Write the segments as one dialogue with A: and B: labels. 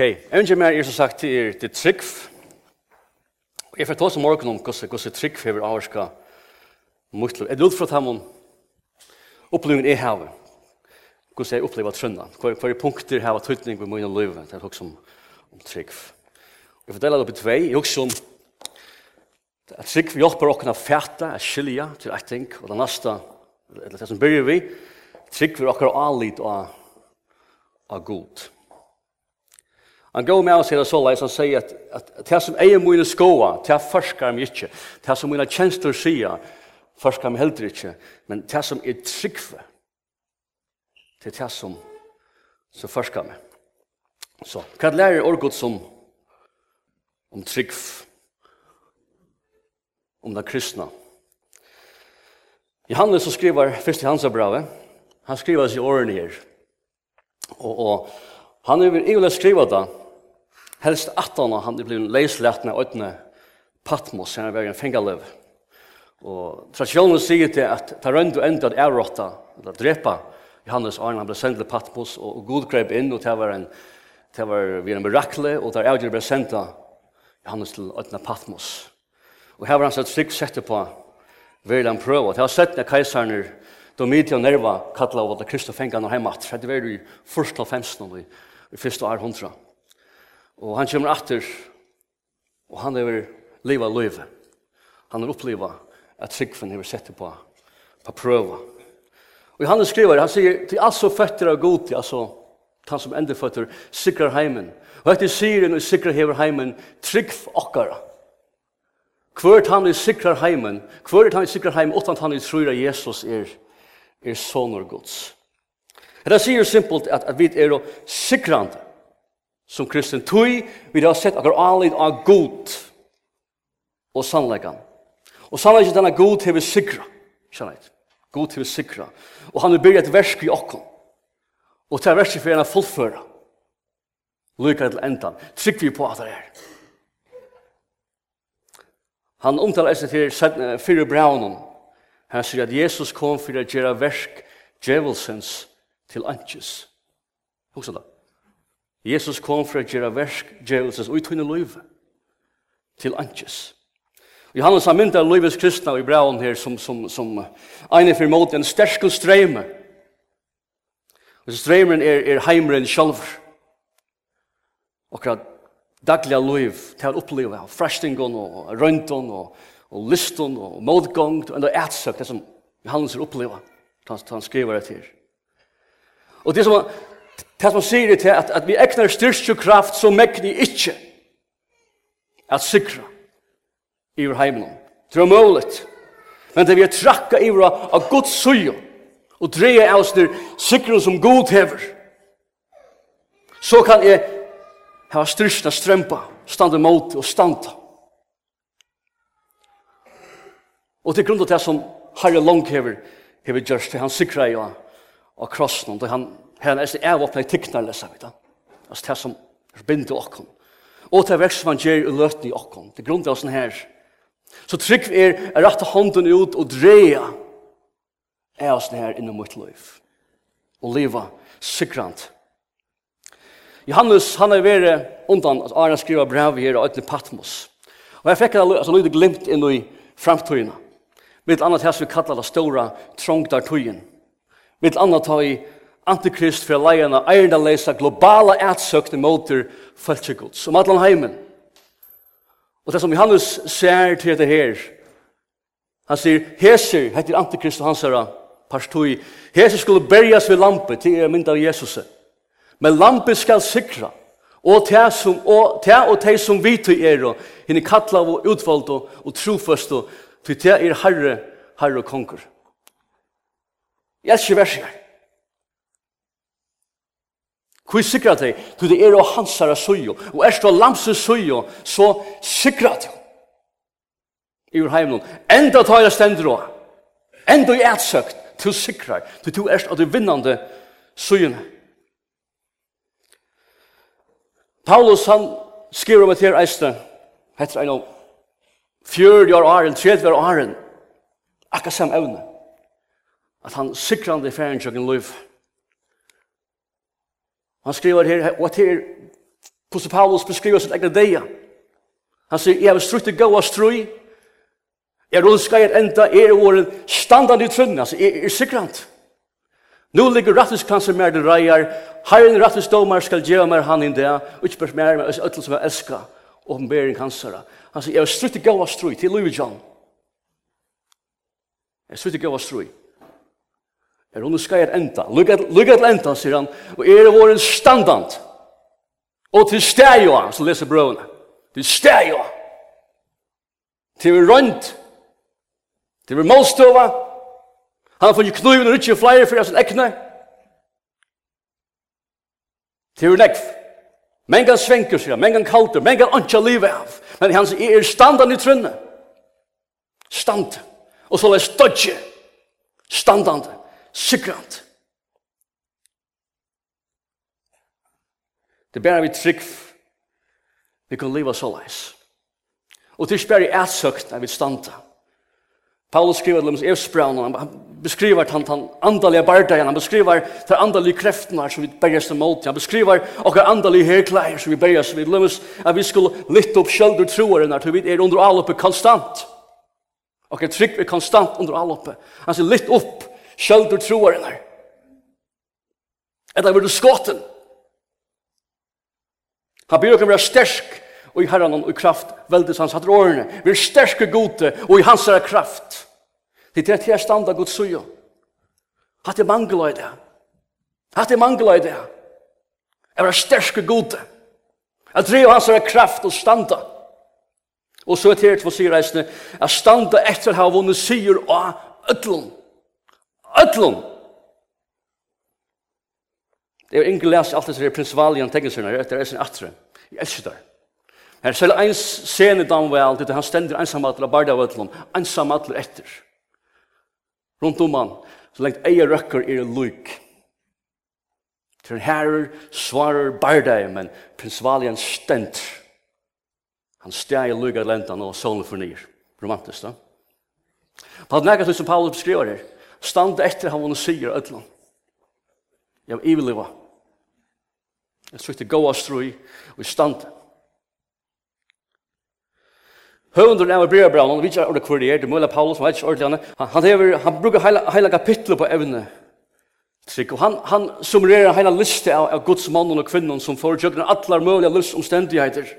A: Ok, en mer er som sagt til er til trygg. Jeg får ta oss om morgenen om hvordan trygg hever avarska mutlov. Jeg lod for at han opplevingen er hever. Hvordan jeg opplever trønda. Hver punkter hever tøytning ved min liv. Det er også om, om trygg. Jeg fordeler det på tvei. Jeg også om at trygg hjelper åkna fæta, at skilja til et ting. Og det neste, eller det som begynner vi, trygg vil åkna alit av, av god. Han går med oss her så leis, han sier at, at, at det som eier mine skoa, det forskar mig ikke. Det som mine tjenester sier, forskar mig heller ikke. Men det som er tryggve, det er det som, som forskar mig. Så, hva lærer Orgot som om trygg, om den kristna? Johannes som skriver først i hans brevet, han skriver seg i årene her, og, og han er vil egentlig skriva det, helst atana han er blivit leislætna øyne Patmos, han er vært en fengaløv. Og tradisjonen sier til at ta røndu enda at errotta, eller drepa, Johannes Arne, han ble sendt til Patmos, og, og Gud grep inn, og det var en, det var vi en mirakle, og der avgjør ble sendt Johannes til øyne Patmos. Og her var han sett strikt sette på, vil han prøve, det har sett når keiserner, Domitia og Nerva kallar av at Kristus fengar når heimat. Det var i første av 15 og i første århundra. 100. Og han kommer atter, og han er liva løyve. Han har er at tryggfen har sett på, på prøva. Og han skriver, han sier, til altså føtter av god, altså han som ender føtter, sikrar heimen. Og etter sier han, sikrar hever heimen, tryggf okkara. Hvert han er sikrar heimen, hvert han er sikrar heimen, utan han er tror at Jesus er, er sonor gods. Det sier simpelt at, at vi er sikrande som kristen tui, vi har sett akkur anlid av god og sannleggan. Og sannleggan denne god hever sikra, kjennait. God hever sikra. Og han vil byrja et versk i okkom, Og til versk for henne fullføra. lykka til endan. Trygg vi på at det er. Han omtaler seg til fyrir braunen. Han sier at Jesus kom fyrir at gjerra versk djevelsens til antjes. Hugsa da, Jesus kom for å gjøre versk djevelses uttunne løyve til antjes. Johannes har myndet løyves kristna i braun her som, som, som ene for mot en sterske streme. Og stremeren er, er heimeren sjølv. Akkurat dagliga løyv til å oppleve frastingon og røynton og, og liston og motgång og enda etsøk det som Johannes har oppleva. Han, han skriver det her. Og det som han Det som sier det til at, at vi ekner styrst og kraft som mekni ikkje at sikra i vår heimlom. Det er mulig. Men det vi er trakka i vår av Guds sujo og dreie av oss sikra som god hever så kan jeg ha styrst og strømpa standa mot og standa. Og til grunn av det som Harry Long hever hever gjørst, han sikra i av krossen og han Her er det av oppe i tikknar lesa vi da. Altså det som binder okkon. Og det er vekst som han gjør i løtene i okkon. Det grunn grunder oss her. Så trygg vi er å rette hånden ut og dreie er oss her innom mitt liv. Og liva sikrant. Johannes, han er vært undan at Arne skriver brev her og øyne Patmos. Og jeg fikk altså lydig glimt inn i framtøyene. Mitt annet her som vi kallar det stora trångdartøyen. Mitt annet har i antikrist for leierne eierne leisa globala ætsøkne måter følsegods om atlan heimen. Og det som Johannes ser til dette her, han sier, Heser, heter antikrist og hans herra, parstoi, Heser skulle berjas ved lampe til er mynd av Jesus. Men lampe skal sikra, og te som, og, te og te som vi til er, henne kattla og utvalgt og, og trofast, til te er herre, herre og konger. Jeg er ikke verser. Hvor sikra deg? Du det er og hans herre sujo. Og er stå lamse sujo, så sikra deg. I ur heimlund. Enda tar jeg stendur og. Enda i etsøkt. Du sikra. Du du erst av du vinnande sujene. Paulus han skriver om et her eiste, heter en av fjörd år åren, tredje år åren. Akka sam evne. At han sikrande i færendsjøkken liv. Liv Han skriver her, og at her, Pusse Paulus beskriver sitt egne deia. Han sier, jeg har strukt i gaua strui, jeg rulskar jeg enda, jeg er våren standard i trunna, altså jeg er sikrant. Nå ligger rattviskransen mer den reier, herren rattisdomar skal gjøre mer han inn det, og ikke bare mer med øtlen som jeg elsker, åpenbering hansara. Han sier, jeg har strukt i gaua strui, til Louis John. Jeg har strukt i gaua strui. Er hun skal jeg enda. lukka til enda, sier han. Og er det våren standant. Og til stegjoa, så leser brøvene. Til stegjoa. Til vi rønt. Til vi målstøva. Han har funnet knuven og rytje flere for sin ekne. Til vi nekv. Men kan svenker, sier han. Men Mengan kalter. Mengan ønsker livet av. Men han sier, er standan i trunne. Stand. Og så leser dødje. Standande sikrant. Det bærer vi trygg vi kan leva så leis. Og det er bare i ætsøkt når vi standa. Paulus skriver til Evsbraun, han beskriver han, han andalige bardagen, han beskriver de andalige kreftene som vi berges til måte, han beskriver okker andalige herklær som vi berges til måte, at vi skulle lytte opp sjølv og troere vi er under alloppet konstant. Okker trygg er konstant under alloppet. Han sier lytte opp Sjølt og troaringar. Etta vil du skåten. Han byr okkar være stersk og i herren og i kraft veldes hans hatt årene. Vi er sterske gode og i hans herra kraft. Det er til jeg standa god suja. Hatt er mangla i det. Hatt er mangla i det. Jeg er sterske gode. Jeg drev hans herra kraft og standa. Og så er det til å si reisende, at standa etter å ha vunnet syr og ötlund ötlun. Det er ingen les alt disse prinsvalien tegneserne, det er sin atre. Jeg elsker det. Her selv en scene dan vel, det han stender ensamatler av barda av ötlun, ensamatler etter. Rundt om han, så lengt eier røkker er luk. Til herrer svarer barda, men prinsvalien stender. Han steg i luik av lentan og sånne fornir. Romantisk, da? På at nekast som Paulus beskriver her, Stand etter han vunne sier ødlan. Jeg var iveleva. Jeg trykte av strøy og i stand. Høvundren av Breabraun, han vet ikke ordet hvor det er, det mulig Paulus, han vet ikke ordet han, han, hever, han bruker heila, heila kapitlet på evne. Trygg, og han, han summererer heila liste av, av Guds mannen og kvinnen som får tjøkken atlar mulige livsomstendigheter.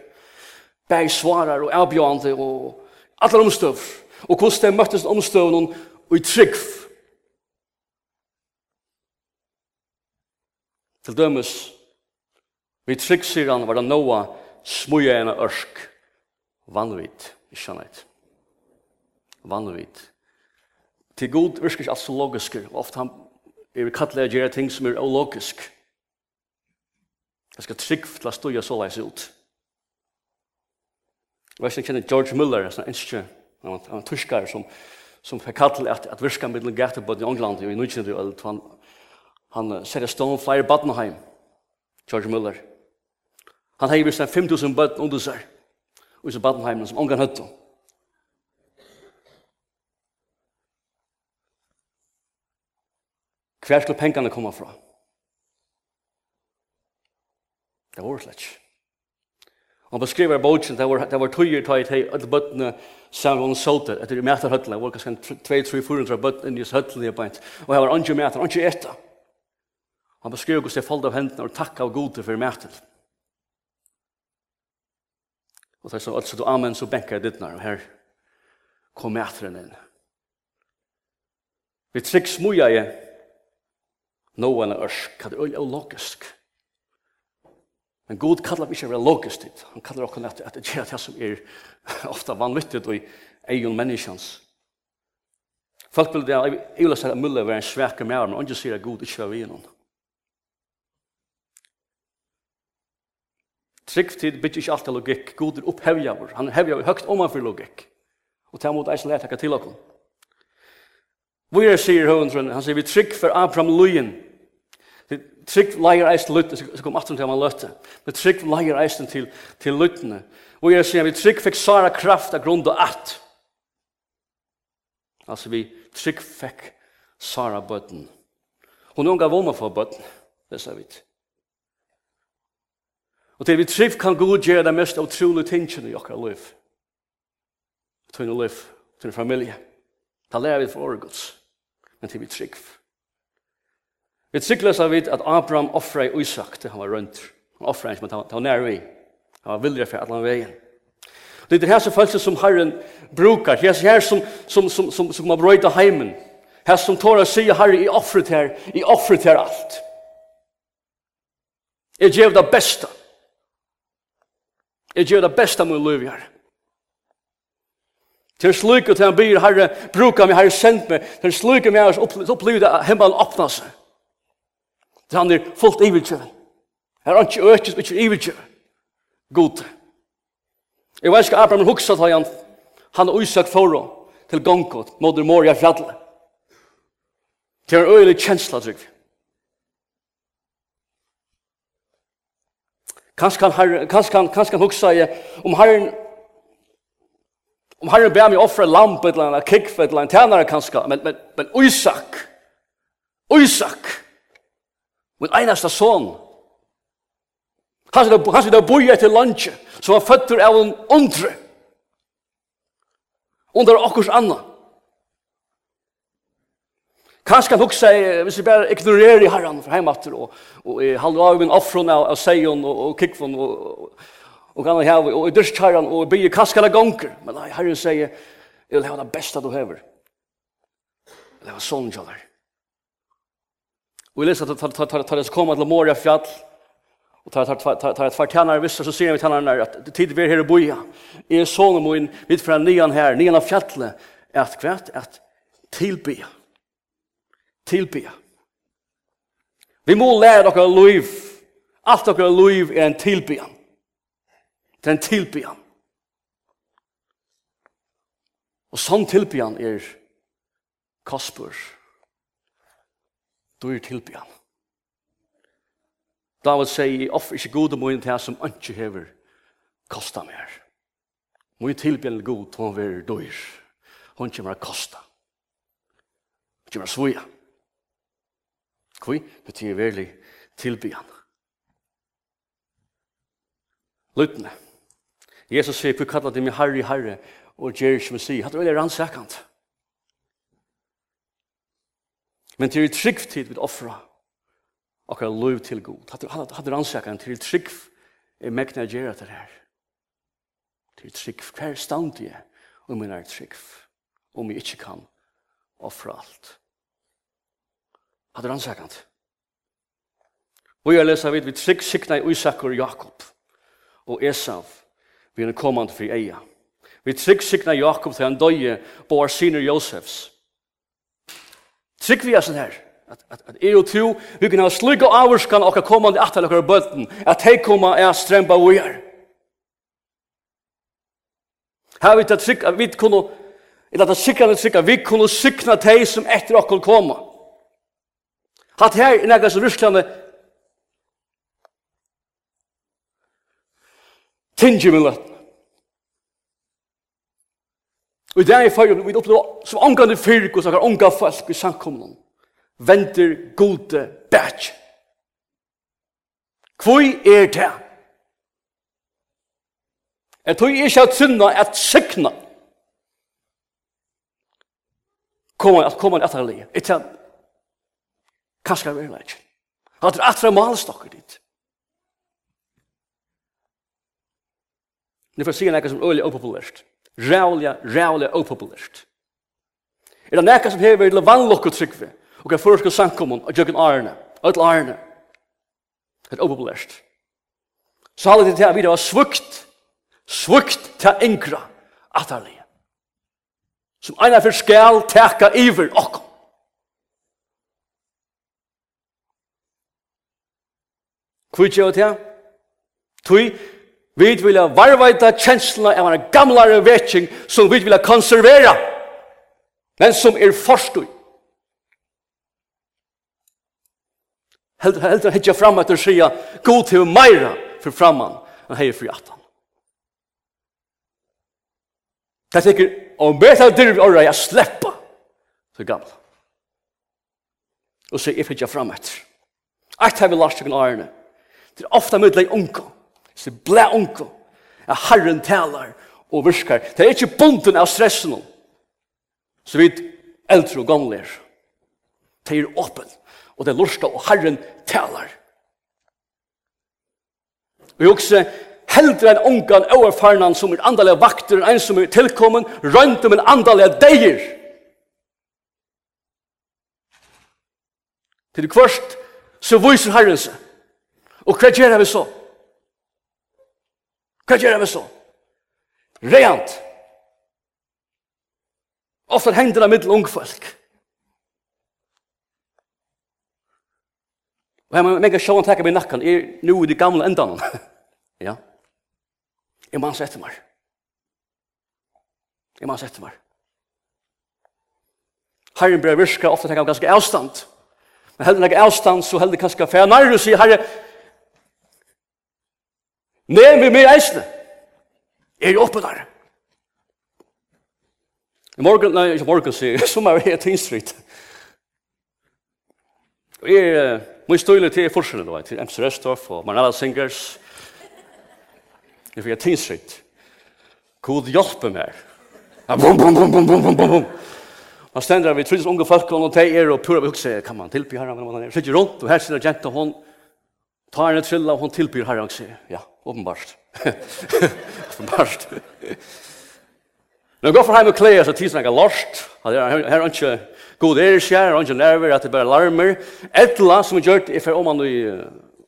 A: bæg svarar og avbjørende og atlar omstøv. Og hvordan det møttes omstøvnen og i trygg Til dømes, vi tryggsyr han var det noa smuja en ørsk, vanvitt, ikke annet. Vanvitt. Til god virker ikke alt så logisk, ofte han er vi kattelig å gjøre ting som er ologisk. Jeg skal trygg til å stå så leis ut. Jeg vet ikke, jeg kjenner George Muller, en ikke, han var en tyskare som, som fikk kattelig at, at virka middelen gæte på i England i 19. han Han ser stående flere Badenheim, George Muller. Han har vist 5.000 bøtten under seg, og så Badenheim som ångan høtten. Hver skulle pengene komme fra? Det var slett. Han beskriver bogen, det var, det var tøyer tøy til alle bøttene sammen med solter, etter i meterhøttene, det var kanskje 2-3-400 bøttene i høttene, og det var andre mæter, andre etter. Han beskriver hvordan jeg falt av hendene og takk av gode for meg. Og det er så, altså, du amen, så benker jeg ditt og her kom mætren inn. Vi trygg smuja jeg, noen er ørsk, hva det er logisk. Men god kallar vi ikke være logisk dit. Han kallar okkur at, at det er det som er ofta vanvittig og i egen menneskjans. Folk vil det, jeg vil si at Mulle var en svek med men og ikke sier at god ikke var vi noen. Trygg tid bytter ikke alltid logikk. God er opphevjaver. Han er hevjaver høgt om han for logikk. Og ta mot eisen lærtakka til okkur. Vi er sier høvendrun, han sier vi trygg for Abraham Luyen. Trygg leier eisen lutten, så kom atten til han løtte. Men trygg leier eisen til, til luttene. Vi er sier vi trygg fikk Sara kraft av grunn og at. Altså vi trygg fikk Sara bøtten. Hun er unga vunna for bøtten, det sa vi til. Og til vi triv kan god gjøre det mest utrolig tingene i okkar liv. Tøyne liv, tøyne familie. Da lærer vi for åregods, men til vi triv. Vi trivles av vidt at Abraham offrer i Isak til han var rundt. Han offrer ikke, men han var nær vi. Han var vilje for alle veien. Det er det her som følelse som Herren brukar. Det er her som, som, som, som, som man brøyder heimen. Her som tår å si, Herre, i offret her, i offret her alt. Jeg gjør det beste. Jeg gjør det beste med liv, her. Til slik og til han byr, Herre, bruker meg, Herre, sendt meg. Til slik og meg, så opplever det himmelen åpna seg. Til han er fullt ivilkjøven. Her er ikke økes, ikke ivilkjøven. God. Jeg vet ikke, Abraham huksa til han, han og Isak foran til gongkot, Moder Moria fjallet. Til en øyelig kjensla, trygg vi. Kanskje han, herre, kanskje han, kanskje han huksa i om herren om herren ber meg offre lamp et eller annet, kikk et eller annet, tænare kanskje, men, men, men Isak, Isak, min eneste son, han som han er boi etter lunch, som var føtter av en undre, under okkurs annan, Kanskje han hukse, hvis vi bare ignorerer herren for heimatter, og, og i halda av min offron av, av seion og, og kikvon, og, og kan ha og jeg dyrst herren, og jeg bygge kaskala gonger. Men nei, herren sier, jeg vil ha det beste du hever. Jeg vil heve sånn kjallar. Og Vi leser at tar det som kommer til Moria fjall, og tar tar ett fartjänar vissa så ser vi tjänarna att tid vi är här i boja är sonen min vid fra nian här nian av fjallet att kvärt att tillbe tilbya. Vi må lære dere liv. Alt dere liv er en tilbya. Det er en tilbya. Og sånn tilbya er Kasper. Du er tilbya. David sier, jeg offer ikke gode mye til som ikke hever kosta mer. Mye tilbyan er god, hun vil døyr. Hun kommer å kosta. Hun kommer å svoja. Hun Kvi betyr verlig tilbyan. Lutne. Jesus sier, «Hvor kallar de meg Herre, Herre, og gjer ikke vi si. Hatt er veldig rannsakant. Men til trygg tid vi offra okkar lov til god. Hatt er rannsakant til trygg er mekna gjerra til her. Til trygg, hver stand jeg, om min er trygg, om jeg ikke kan offra alt hadde rannsakant. Og jeg leser vidt vi trygg sikna i Isakur Jakob og Esav vi er kommande fri eia. Vi trygg sikna Jakob til han døye på vår senior Josefs. Trygg vi er sånn her at, at, at jeg og to vi kan ha slugga avvarskan og kommande atal og bøtten at hei koma er strempa og er. Her vi tar trygg vi kunne eller at sikra vi kunne sikna teg som etter okkur koma. Hatt her i nægast Russlande tingi min løtten. Og i dag i fargen vi opplever som ångande fyrk og sakkar ånga folk i samkommunen. Venter gode bætj. Hvor er det? Jeg tror ikke at synda at sikna kommer at kommer at herlige. Ikke Kanskje vi er ikke. Han er atre malstokker dit. Ni får jeg si som er øyelig opopulært. Rævlig, rævlig opopulært. Er det nekka som hever til vannlokket trygve, og kan først og samkommun, og jøkken arne, og til arne. Det er opopulært. Så det til at vi var svukt, svukt til enkra, atterlig. Som eina for skal teka iver okkom. Hvor gjør det? Tui, vi vil ha varvaita kjenslene av en gamlare vetsing som vi vil ha konservera, men som er forstøy. Heldur heldur hitja fram at sia god til meira for framman han heier for jatan. Det er sikkert om beta dyrv orra jeg sleppa for gamla. Og så er hitja fram etter. Akt har vi lagt seg en Det er ofta møtleg unko. Det er blæ unko. Ja, Herren taler og virker. Det er ikke bunden av stressen. Så vidt eldre og gamle er. Det er åpen. Og det er lorska og Herren talar. Vi også heldre enn ungan overfarnan som er andalega vakter enn som er tilkommen, rundt om en andalega deir. Til det kvørst så viser Herren seg Og hva gjør vi så? Hva gjør vi så? Rent. Ofta hender det middel ungfolk. Og jeg må jeg sjåan takka meg nakkan, er nu i de gamle endan. ja. Jeg må sette meg. Jeg må sette meg. Herren blir virka ofta tenker han ganske avstand. Men heldig nek avstand, så heldig kanskje fæ nærru sier herre, Nei, vi med eisene. Er jo oppe der. I morgen, nei, ikke morgen, sier som er helt innstritt. Og jeg, må støyle til forskjellen, du vet, til MC Restoff og Marnella Singers. Jeg fikk tinsritt. God hjelpe meg. Bum, bum, bum, bum, bum, bum, bum, bum. Man stender vi tryllens unge folk, og de er og pura vi hukse, kan man tilby her, men man er sikker rundt, og her sitter jenta hon, Ta henne til og hun tilbyr herre og sier. Ja, åpenbart. åpenbart. Nå går for hjemme og klæder, så tidsen er ikke lort. Her er ikke god erskjær, her, er ikke nerver, at det bare larmer. Et eller annet som er gjort, er for om han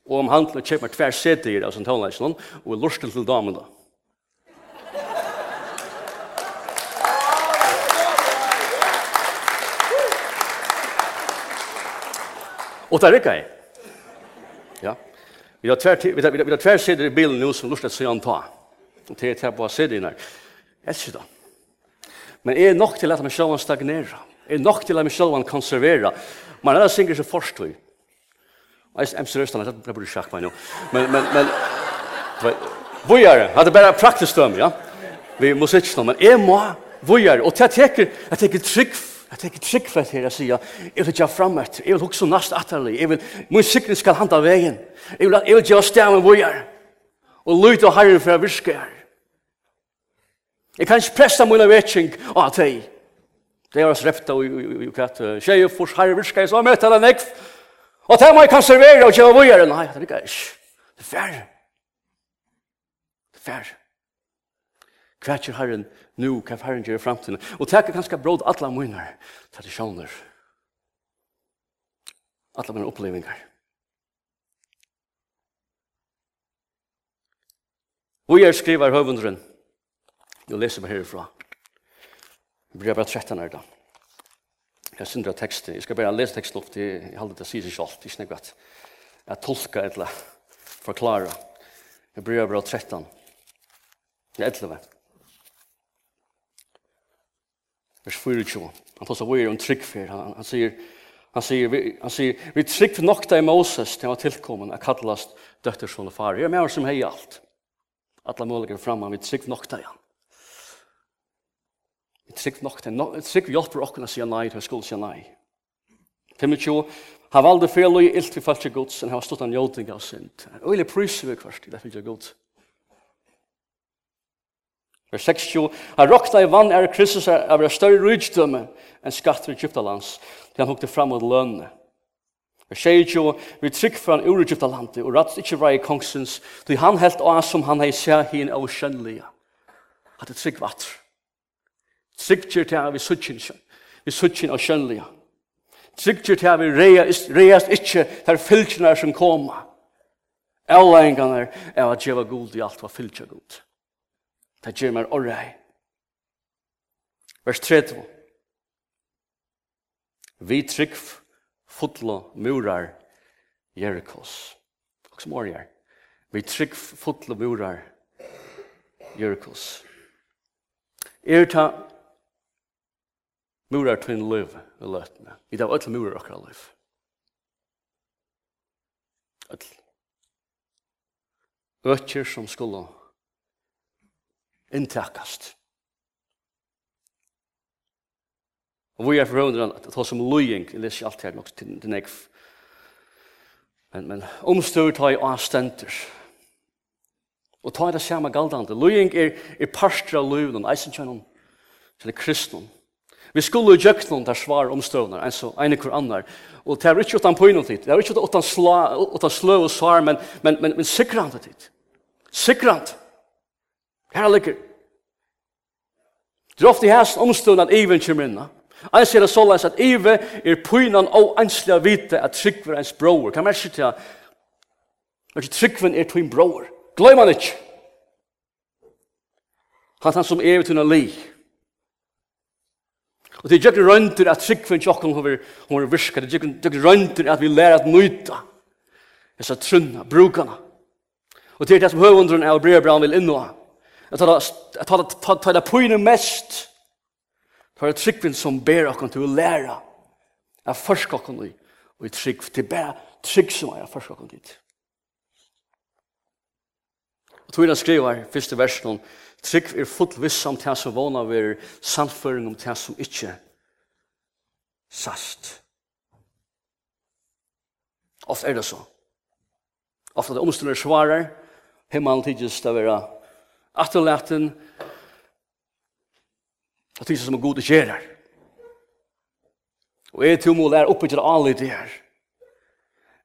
A: og om han kjøper tver seter av sin tonleisen, og er lorten til damen da. Og det er ikke jeg. Vi har tvär vi har, vi har tvär sidor i bilen nu som lustar sig anta. Och det är här på sidorna. Jag ser det. Men är nog till att man själv stagnera. Är nog till att man själv konservera. Man har synker så förstår ju. Jag är seriös när det blir schack nu. Men men men vad är det? Hade bara praktiskt döm, ja. Vi måste inte men är må vad är och det tar jag tycker trick at jeg ikke tryggvet her, jeg sier, jeg vil ikke frem etter, jeg vil huske nast atterlig, jeg vil, min sikkerhet skal handa veien, jeg vil, jeg vil gjøre stemmen hvor jeg er, og lyt og herren for jeg virker her. Jeg kan ikke presse mine vetting av deg. Det er oss repta og katt, tjejer fors herre virker, så møter han ekv, og det må jeg konservere og gjøre hvor jeg er, nei, det er ikke, det er færre. Det er færre. Kvætjer herren, nu kan Herren gjøre i fremtiden. Og det er ganske bråd alle mine tradisjoner, alle mine opplevinger. Og er skriver høvundren. jeg leser meg herifra, Jeg blir bare 13 her da. Jeg synder av teksten, jeg skal bare lese teksten opp, til jeg holder det å si seg selv, det er ikke noe at jeg tolker eller forklarer. Jeg blir brev 13, 11. vers 24. Han tar så vore om tryggfer. Han, han, sier, han, sier, vi, han sier, vi trygg nokta i Moses til han var tilkommen a kallast døttersson og far. Jeg er med oss som hei alt. Alla muligheter framman, vi trygg nokta i han. Vi trygg nokta i han. Trygg vi hjelper okkona sier nei, til skuld sier nei. 25. Han valde fel og ilt vi falskje gods, han har stått an joding av synd. Og ille pryser vi kvart i det fylgje gods. Vers 60, han råkna i vann er Kristus er av større rydstømme enn skatter i Egyptalands, til han hukte fram mot lønne. Vers 60, vi trygg for han ur Egyptalandet, og rattet ikkje var i kongsens, til han helt av som han hei seg hin av skjønnelige. At det trygg vatt. Trygg kjer til han vi suttjen, vi suttjen av skjønnelige. Trygg kjer til han vi reiast ikkje der fylkjene som koma. Alla Avleggingarna er at djeva god i alt var fylkja god. Det gjør meg orrei. Vers 3. Vi trygg fotlo murar Jerikos. Og som orrei. Vi trygg fotlo murar Jerikos. Er ta murar tøyn liv i løtene. Vi tar øtla murar okra liv. Øtla. Øtjer som skulle inntakast. Og vi er forhåndran at det som løying, jeg leser alt her nok til nekv, men, men omstyr tar i avstenter. Og tar det samme galdande. Løying er, er parstra loyen, eisen kjennom, til det kristnum. Vi skulle jo gjøkt noen der svar omstøvner, en så ene hver annar. Og det er ikke utan innom tid, det er ikke utan, slå, utan slø og svar, men, men, men, men sikrande tid. Sikrande. Her ligger. Det er ofte i hæst omstående at even kommer inn. Han sier det så såleis at Ive er pynan og anslig å vite at tryggver ens bror. Kan man ikke til at Men tryggven er tvin bror. Gløy man ikke. Han han som er ved tøyna li. Og det er jøkken røyntur at tryggven tjokken hun er virka. Det er jøkken røyntur at vi lærer at nøyta. Jeg sa trunna, brukana. Og det er det som høvundrun er og brevbraun vil innå at ta det pøyne mest, ta det tryggvinn som ber okkur til å læra, at først okkur i, og i trygg, til bare trygg som er først okkur dit. Og tog inn skriver, her, første versen, trygg er fullt viss om det som vana ver samføring om til som ikkje sast. Ofta er det så. Ofta er det omstående svarer, himmelen tidligst å være atterlaten Det er som er gode skjer her. Og jeg tror må lære oppe til alle det her.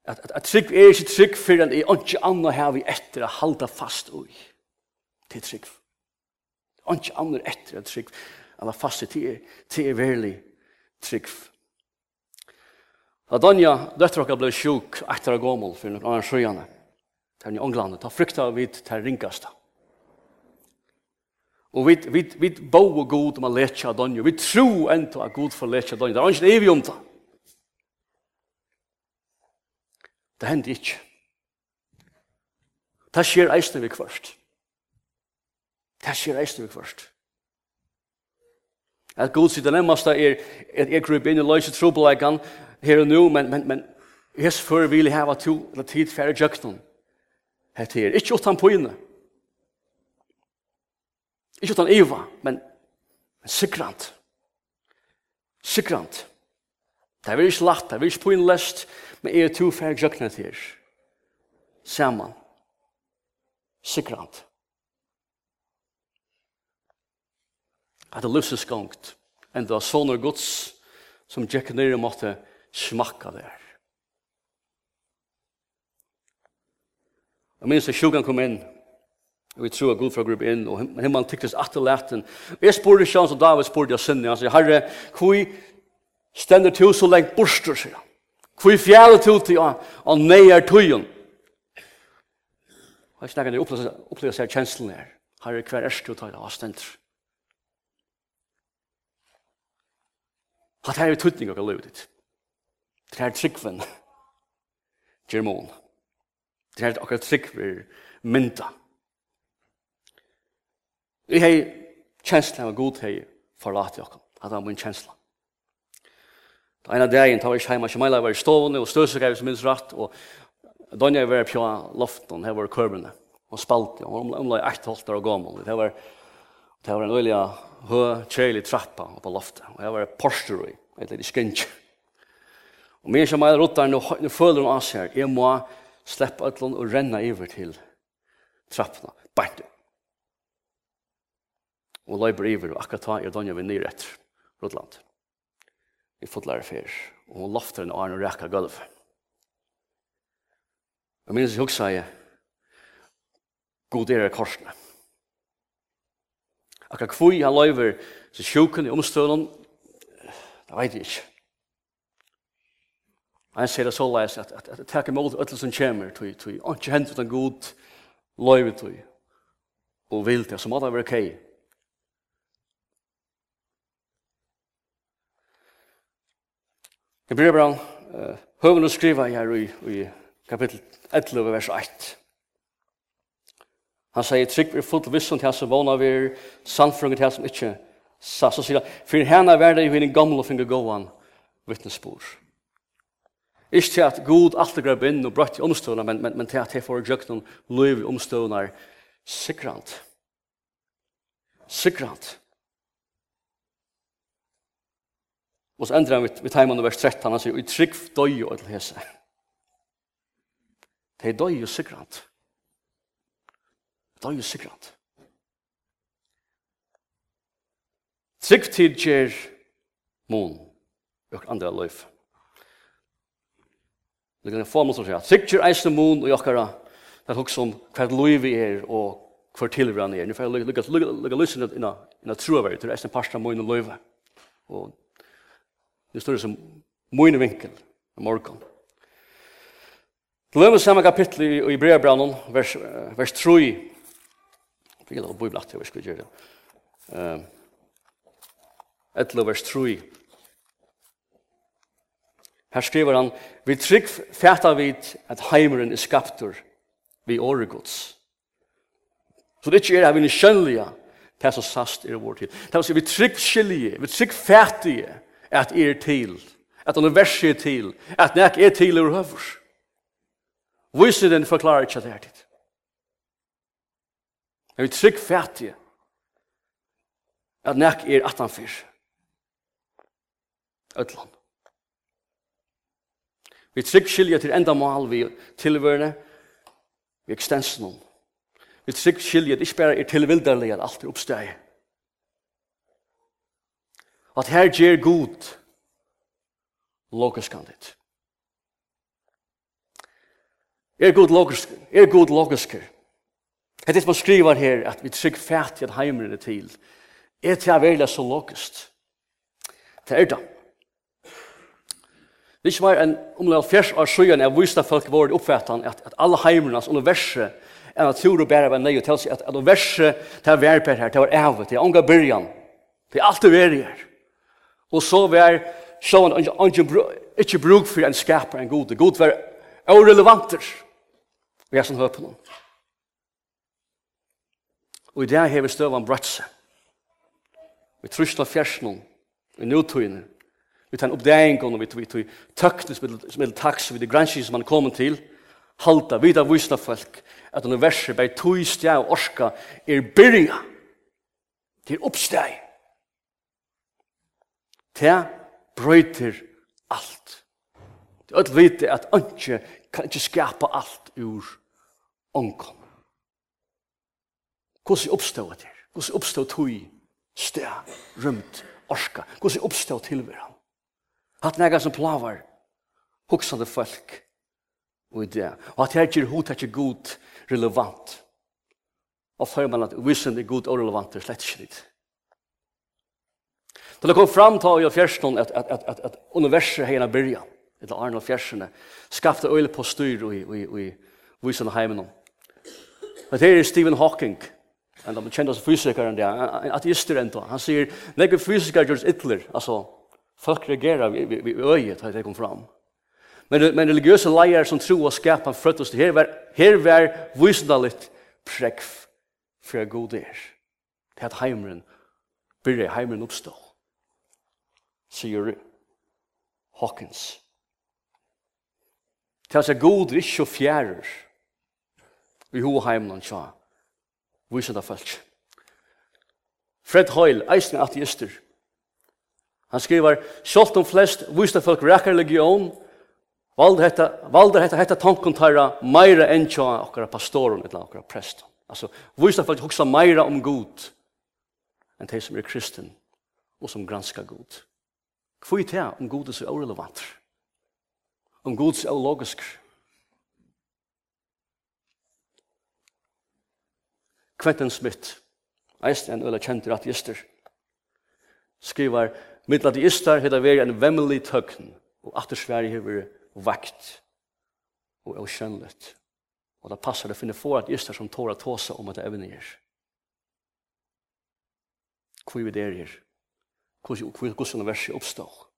A: At, at, at trygg er ikke trygg for en er ikke annet her vi etter å halda fast ui. Til trygg. Ikke annet etter å trygg. Alla fast til er, til er veldig trygg. Da Danja, dere ble sjuk etter å gå mål for noen annen sjøene. Det er i Ånglande. Da frykta vi til ringkasta. Og vi, vi, vi bo og god om a letja Donjo. Vi tro enda at god for letja Donjo. Det er ikke evig om det. Det hender ikke. Det skjer eisne vi kvart. Det skjer eisne vi kvart. At god sier det nemmeste er at jeg grupp inn i løse trobeleikene her og nå, men, men, men hes før vil jeg hava to eller tid færre jøkken. Hette er ikke utan på inne. Ikke utan Eva, men, men sikrant. Sikrant. Det er ikke lagt, det er ikke på en lest, men jeg er to færre gjøkna til her. Saman. Sikrant. At det løses gongt, enn det var sånne gods som Jack Nere måtte smakka der. Jeg minns at sjukan kom inn, Og vi tror at Gud fra grupp inn, og himmelen tyktes atter leten. Og jeg spurte Sjans og David spurte jeg sinne, han sier, Herre, hvor stender til så lengt borster, sier han. Hvor fjerde til til å og er tøyen. Og jeg snakker, jeg opplever seg kjenslen her. Herre, hver er styrt til han, stender. Hatt her er tøytning av livet ditt. Det er tryggven, Germon. Det er akkurat tryggver mynda. Jeg har kjensla av god hei forlat i okkom. Det var min kjensla. Da ena dagen tar vi ikke heima, Shemaila var i stående, og støsik er som minst rett, og Donja var på loften, her var kørbene, og spalte, og hun var ett holdt og gammel. Det var, det var en øyelig hø, kjeilig trappa på loftet, og her var porster i, et litt skrinsk. Og min som Shemaila ruttar, nå føler hun av seg, her, jeg må sleppa utlån og renna iver til trappene, bare og løyber iver, og akkurat ta er Donja vi nyr etter Rotland. Vi fotlærer fyr, og hun lofter en arn og rekka gulv. Og minnes jeg hugsa jeg, god er korsene. Akkurat kvui han løyver til sjuken i omstøvnen, det vet jeg ikke. Han sier det så leis at, at, at det takker mot ødel som kommer, tog, tog, ikke hent utan god løyver tog, og vil det, så må det være kei. Hebreabran, uh, høven å skriva her i, i kapittel 11, vers 1. Han sier, trygg vi fullt vissom til hans vana vi er sannfrunget til hans som ikke sa, så sier han, for henne er det i henne gamle og finne gåan vittnesbord. Ikke til at god alltid grep inn og brøtt i omstående, men, men, men til at jeg får gjøkt noen liv i omstående sikrant. Sikrant. Og så endrar han vid, vid taimann vers 13, han sier, «Og i trygg døy og til hese». Det er døy og sikrant. Døy og sikrant. Trygg tid gjer mån og andre løyf. Det kan jeg få mån som sier, trygg gjer eisne mån og jokkara, det er også om hver løyf vi er og hver tilvran er. Nå får jeg lukka løysen inna trua veri, det er eisne parsta mån og løyf. Og Det står det som min vinkel i morgon. Til samme kapittel i, i brevbrannen, vers, vers 3. Jeg fikk lov å bo i blatt, jeg skulle gjør det. Uh, vers 3. Her skriver han, Vi trygg fæta vid at heimeren er skaptur vi åregods. Så det er ikke er vi en skjønlige, det som sast er vår tid. Det er vi trygg skilje, vi trygg fætige, at er til, at universet er til, at nek er til over høvers. Vise den forklarer ikke at det er dit. Jeg vil trygg fætige at nek er at han fyr. Øtland. Vi trygg skilja til enda mal vi tilvørende vi ekstensen om. Vi trygg skilja at ikke bare er tilvilderlig at alt er oppsteget at her gjer god logiskandet. Er god logisk, er god logisk. Det er det som skriver her, at vi trygg fætt i at heimrene til, er til å være så logisk. Det er det. Det er ikke mer enn omlade fjers år søgjene, jeg viste folk vår oppfattan, at, at alle heimrenes universet er natur og bære av en nøy, og til seg at, at universet, det er verper her, det er ævet, det er unga byrjan, det er alt det er her. Og så var sjåan ikke bruk for en skaper, en god. God var irrelevanter. Vi er sånn hører på noen. Og i det har vi støvann brøtt seg. Vi trusna fjersnån, i nødtøyene, vi tar en oppdegning, vi tar tøkne tøknes med taks, vi tar granskning som han kommer til, halta, vi tar vysna folk, at universet, bei tøy, stja og orska, er byrja, til oppsteg, Det brøyter alt. Det er alt vite at ønske kan ikke skapa alt ur ånkom. Hvordan oppstod det? Hvordan oppstod tog sted, rømt, orska? Hvordan oppstod tilværen? Hatt nega som plavar, hoksande folk og i det. Og at her gir hod er ikke god relevant. Og fyrir man at vissen er god og relevant det er slett ikke litt. Til det kom fram ta å fjersen at, at, at, at universet hegna byrja, etter Arne og fjersene, skapte øyne på styr og i, i, i, heimen. Men det er Stephen Hawking, en av de kjente fysikeren der, en ateister enda. Han sier, nekker fysikere gjørs ytler, altså, folk reagerer vi, vi, vi øyet da det kom fram. Men, men religiøse leier som tror og skap han frøttes til, her var, her var visende litt prekv fra god er. Det er at heimeren, byrje heimeren oppstå sier Hawkins. Til seg god er ikke fjærer i hoa heimland tja. viser det folk. Fred Hoyle, eisen ateister. Han skriver, «Sjolt om flest vise folk rekker legion, valder hetta, valder hetta, hetta tankontarra meira enn tja okkara pastoren, eller okkara prest. Altså, vise folk hoksa meira om god enn de som er kristen og som granskar god. Hvor er det om god er så irrelevant? Om god er så logisk? Quentin Smith, eist en øyla kjent rettgister, skriver, middelateistar hedda veri en vemmelig tøgn, og attersværi hever vakt og avkjønnlet. Og det passar det finne få ateister som tåra tåsa om at det evner. Hvor vi der er hvordan universet oppstår.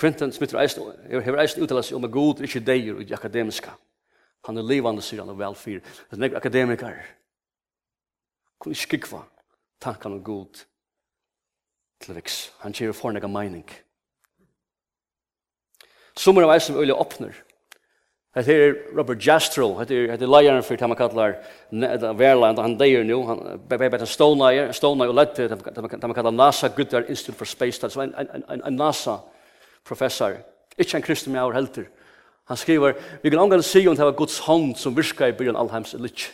A: Quentin Smith reisen, hever reisen uttala seg om at Gud er ikke deir i det akademiska. Han er livande, sier han, og velfyr. Det er nek akademikar. Kun ikke skikva tankan om Gud til viks. Han kjer for nek meining. Sommer av eisen øyla åpner. Det er Robert Jastrell, det er hetta leiðarin fyrir tað kallar Verland, han deyr nu, han er bare stålneier, stålneier og lett til tað kallar NASA Goodyear Institute for Space Studies, en ein ein NASA professor. ikke en kristen maður helter. Han skriver, vi kan angående si om det var Guds hånd som virka i byen Alheims elitj.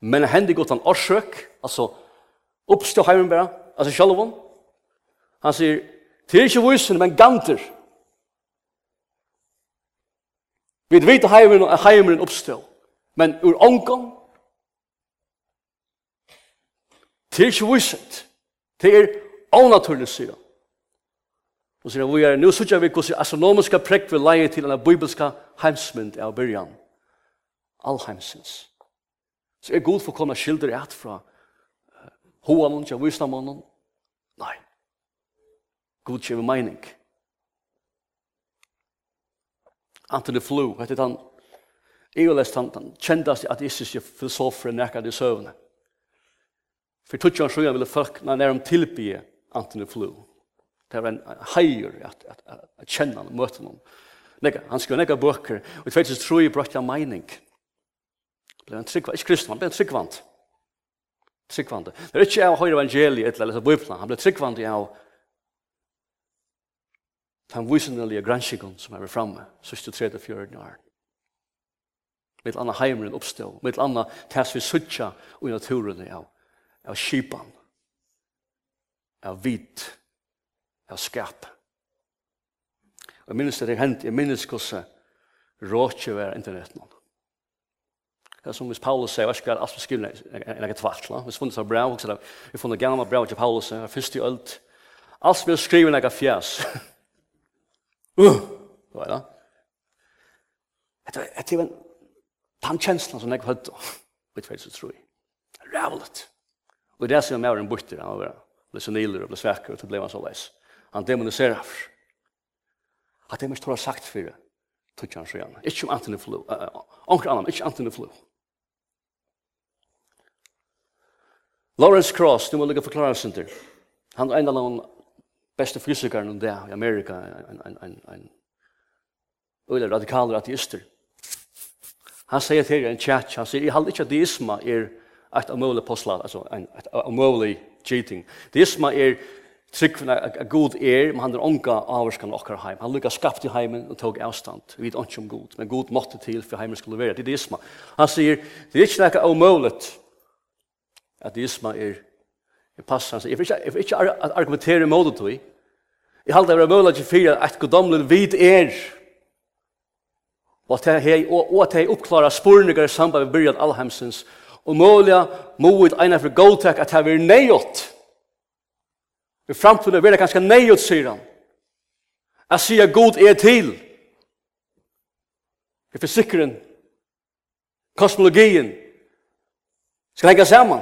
A: Men hendig godt han årsøk, altså oppstå heimen bare, altså sjalvån. Han sier, det er ikke vusen, men ganter. Vi vet at heimeren, heimen oppstå, men ur omgang, til ikke vissent, til er avnaturlig sida. Og sier vi er, nu sutja vi hvordan astronomiska prekk vi leie til en bibelska heimsmynd av byrjan, allheimsins. Så er god for å komme skilder et fra hoanen, ja, visnamånen? Nei. God kjever meining. Nei. Anthony Flew, hette han, jeg har lest han, han kjendast ateistiske filosofer nekka i søvne. For tutsi han sjugan ville folk, når han er om tilbyr Anthony Flew. Det var en heier at, at, at, at kjenne han og møte han. Nekka, han skrev nekka bøker, og i 2003 brøkte han meining. Ble en tryggvant, ikke kristne, han ble tryggvant. Tryggvant. Det er ikke av høyre evangeliet, eller så bøyplan, han ble tryggvant i av den visenelige granskikon som er framme, sørste 34 år. Mitt anna heimren oppstå, mitt anna tæs vi suttja og naturen av, av kipan, av vit, av skap. Og jeg minnes det er hent, jeg minnes hvordan råkje var internett nå. Det er som hvis Paulus sier, jeg vet ikke hva alt vi skriver, er ikke tvart, la. Hvis vi funnet seg bra, vi funnet gamle bra til Paulus, jeg er først i ølt, Alt vi skriver, er ikke fjæs. Uh! Det var det. Det var en tannkjensla som jeg hadde på 2003. Rævlet. Og det er som jeg var en borter, han var ble så niler og ble svekker, og det ble han så leis. Han demoniserer for. At det er mest har sagt for det, tog han så gjerne. Ikke om Anthony Flew, onker annan, ikke Anthony Flew. Lawrence Cross, du må lukka forklare sin til. Han er en av de beste fysikeren om det i Amerika, en, en, en, en øyla radikaler ateister. Han sier til en chat, han sier, jeg halde ikke at deisma er et omøylig postlat, altså en, et omøylig cheating. Deisma er tryggvina at god er, men han er onga avvarskan okkar heim. Han lukka skapt i heimen og tog avstand. Vi vet ikke om god, men god måtte til for heimen skulle være. Det er deisma. Han sier, det er ikke nekka omøylig at deisma er, er passant. Jeg vil ikke, jeg vil ikke argumentere det, Jeg halte det var mulig til for at godomlen vid er. Og at jeg, og, og at jeg oppklarer spurninger i samband med byrjan allheimsens. Og mulig moet ena for godtak at jeg vil neiot. I framtiden vil jeg ganske nøyot, sier han. Jeg sier god er til. Jeg forsikrer kosmologien. Skal henge sammen.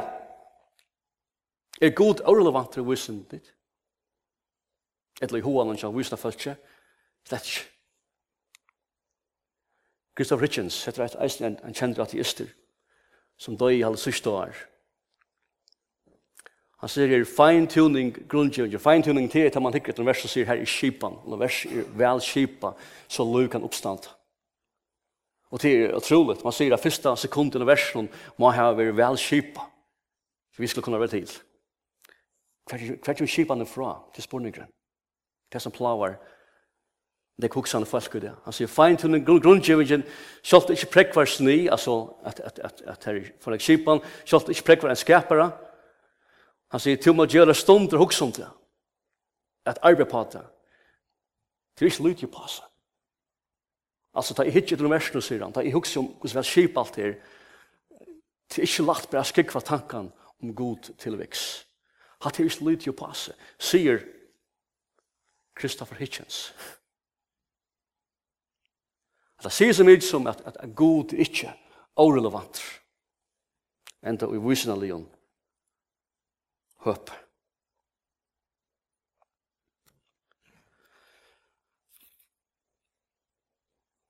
A: Er god orlevantere vissendigt? eller i hoan han visna fölkje. Slett ikke. Gustav Hitchens, etter et eisen en, en kjendre ateister, som døy i halv sørste år. Han sier her, fine-tuning grunnkjøring, fine-tuning til etter man hikker etter vers, og sier her i kipan, og verset er vel kipa, så løy kan oppstanda. Og det er utrolig, man sier at første sekunden av versen må ha vært vel kipa, for vi skulle kunne være til. Hver, hver er kipan er fra, til spurningren. Det som plavar, det er kuksande folk i det. Han sier, fein til den grunngjevingen, sjalt ikke prekvar sni, altså at, at, at, at her for ek kipan, sjalt ikke prekvar en skapare. Han sier, til må gjøre stund og hugsa om det, at arbeid på det. Det er ikke lyt jo passe. Altså, ta i hitje til versene, sier han, ta i hugsa om hvordan vi har kip alt her, det er ikke lagt bare skikva tankan om god tilviks. Hatt er ikke lyt jo passe, sier Christopher Hitchens. At det sier så mye som at, at god er ikke orelevant. Enda i vysen av lion. Høp.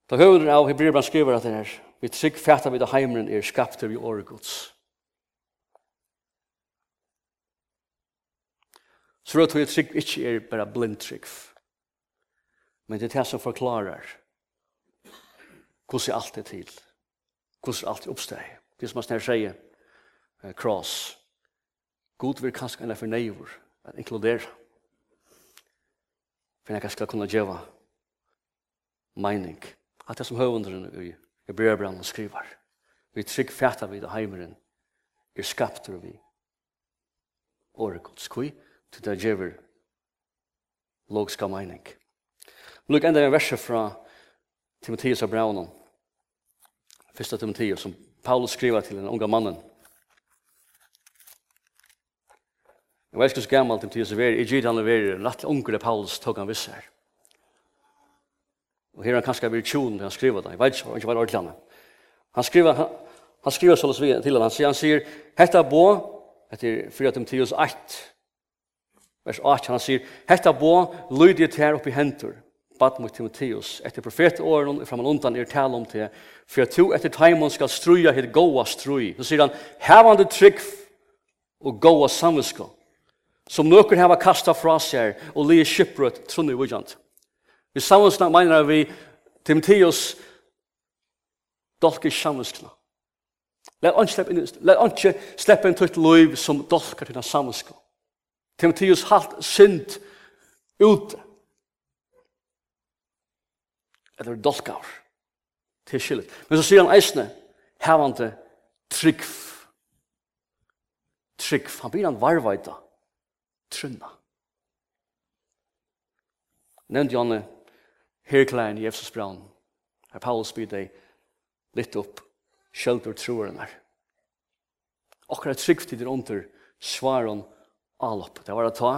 A: Da høvderen av Hebreerbrann skriver at det er, vi trygg fæta vid heimren er skapt til vi åregods. Så råd jeg trygg ikke er bare blind trygg. Men det er det som forklarer hvordan alt er til. Hvordan alt er oppsteg. Det som man snart sier, uh, cross. God vil kanskje enn for neivor, at inkludere. For jeg skal kunne gjøre mening. At det som høvenderen i Hebreabrand skriver. Vi trygg fæta vid heimeren er skapter vi. Åre Guds kvip til det gjør logiska mening. Lukk enda en verset fra Timotheus av Braunen, 1. Timotheus, som Paulus skriver til den unga mannen. Jeg vet ikke så gammel Timotheus er, veri, i gyd han er leverer, nattlig unger det Paulus tog han visser. Og her er han kanskje veri tjoen til han skriver det, jeg vet ikke, ikke hva ordentlig han Han skriver, han, han skriver sånn til han, han sier, han sier, hetta bo, etter 4. Timotheus 8, vers 8, han sier, Hetta bo, lydig til her oppi hentur, bad mot Timotheus, etter profetåren, og framan undan er tale om til, for at to etter taimon skal struja hit goa strui. Så sier han, hevande trygg og goa samvisko, som nøkker heva kasta fra seg, og li kipprøtt trunni vujant. Vi samvinskna mener vi Timotheus dolker samviskna. Let ikke slippe inn, let ikke slippe inn tøyt liv som dolkar til samviskna. Timotheus halt synd ute. Eller dolkar. Til skillet. Men så sier han eisne, hevante trygg. Trygg. Han blir han varvaita. Trunna. Nevnt Janne, herklein i Efsos brann. Her Paulus byr deg litt opp, kjeldur troeren her. Akkurat trygg til under svaren allopp. Det var å ta,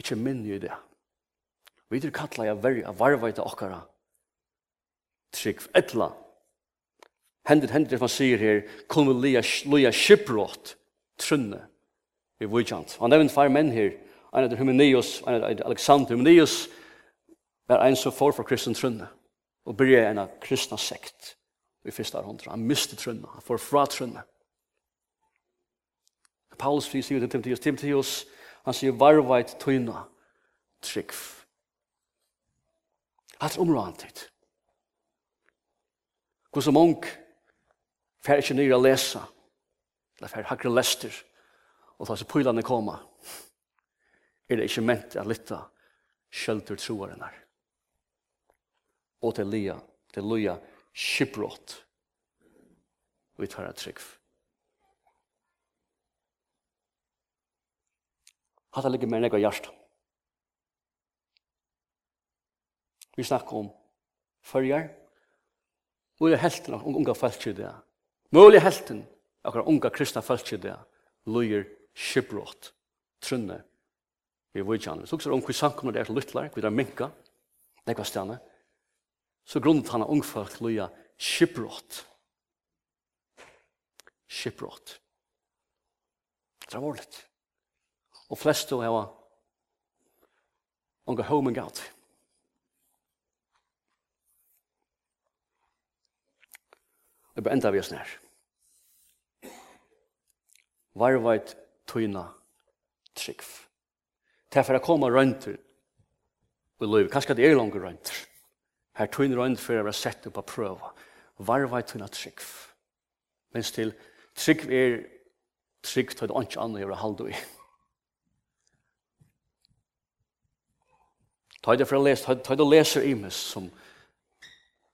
A: ikkje minne i det. Vi er kattla jeg verri av varvaita okkara trygg. Etla, hendet, hendet, man sier her, kun vi lia, lia skiprått, trunne, i vujjant. Han nevnt fire menn her, en av Humanius, en av Alexander Humanius, var en som får for kristen trunne, og byrja en av kristna sekt i fyrsta hundra. Han miste trunne, han får fra trunne. Paulus sier til Timotheus, Timotheus, han sier varvait tøyna trygg. Alt området. Hvor som ung fer ikke nyr å lese, eller fer hakre lester, og ta seg pøylande koma, er det ikke ment å lytte skjølter troaren her. Og til lia, til lia, skipbrott, vi tar et trygg. Hatta ligger mer nekva hjärsta. Vi snakkar om fyrjar. Mulig helten av unga folk i det. Mulig helten av unga kristna folk i det. Luger skibbrott, trunne, vi vujtjane. Så også om hver samkomna det er til lytlar, hver er minka, nekva stjane. Så grunnet han av unga folk løyer skibbrott. Skibbrott. Det er vorligt og flest to hava onga home and God. Det bør enda vi oss nær. Varvait tøyna trygg. Det er for å komme røyntur i liv. Kanskje det er langt rundt. Her tøyna rundt for å være sett opp og prøve. Varvait tøyna trygg. Mens til trygg er trygg tøyna anki anna jeg vil halda i. Ta det fra les, ta det leser i meg som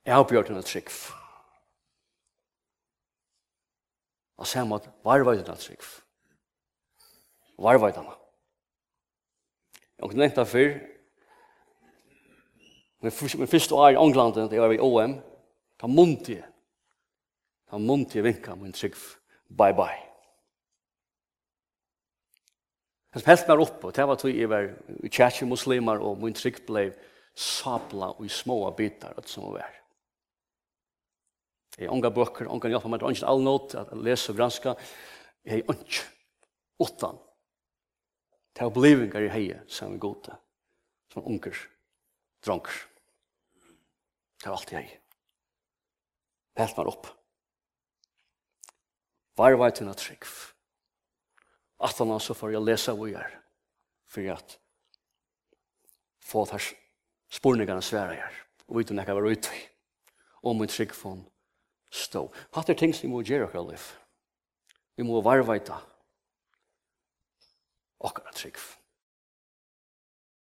A: jeg har bjørt trygg. Og sier han at varvøyde denne trygg. Varvøyde denne. Og det nevnte før, men først år i England, det var i OM, ta munti, ta munti vinka min trygg, bye bye. Han felt meg opp, og det var tog jeg var kjærkje muslimer, og min trygg ble sabla og i små bitar, og som var. Jeg har unga bøker, unga hjelper meg, ungen all nåt, at lese og granska, jeg har unge, åttan. Det er opplevingar i heie, som er gode, som unger, dronker. Det er alt jeg. Helt meg opp. Varvaituna trygg. Varvaituna trygg at han altså får jeg lese hvor jeg er, for at få at her spurningene svære jeg og vite om jeg var ute i, og min trygg for han stå. Hatt er ting som vi må gjøre akkurat liv. Vi må varveita akkurat trygg for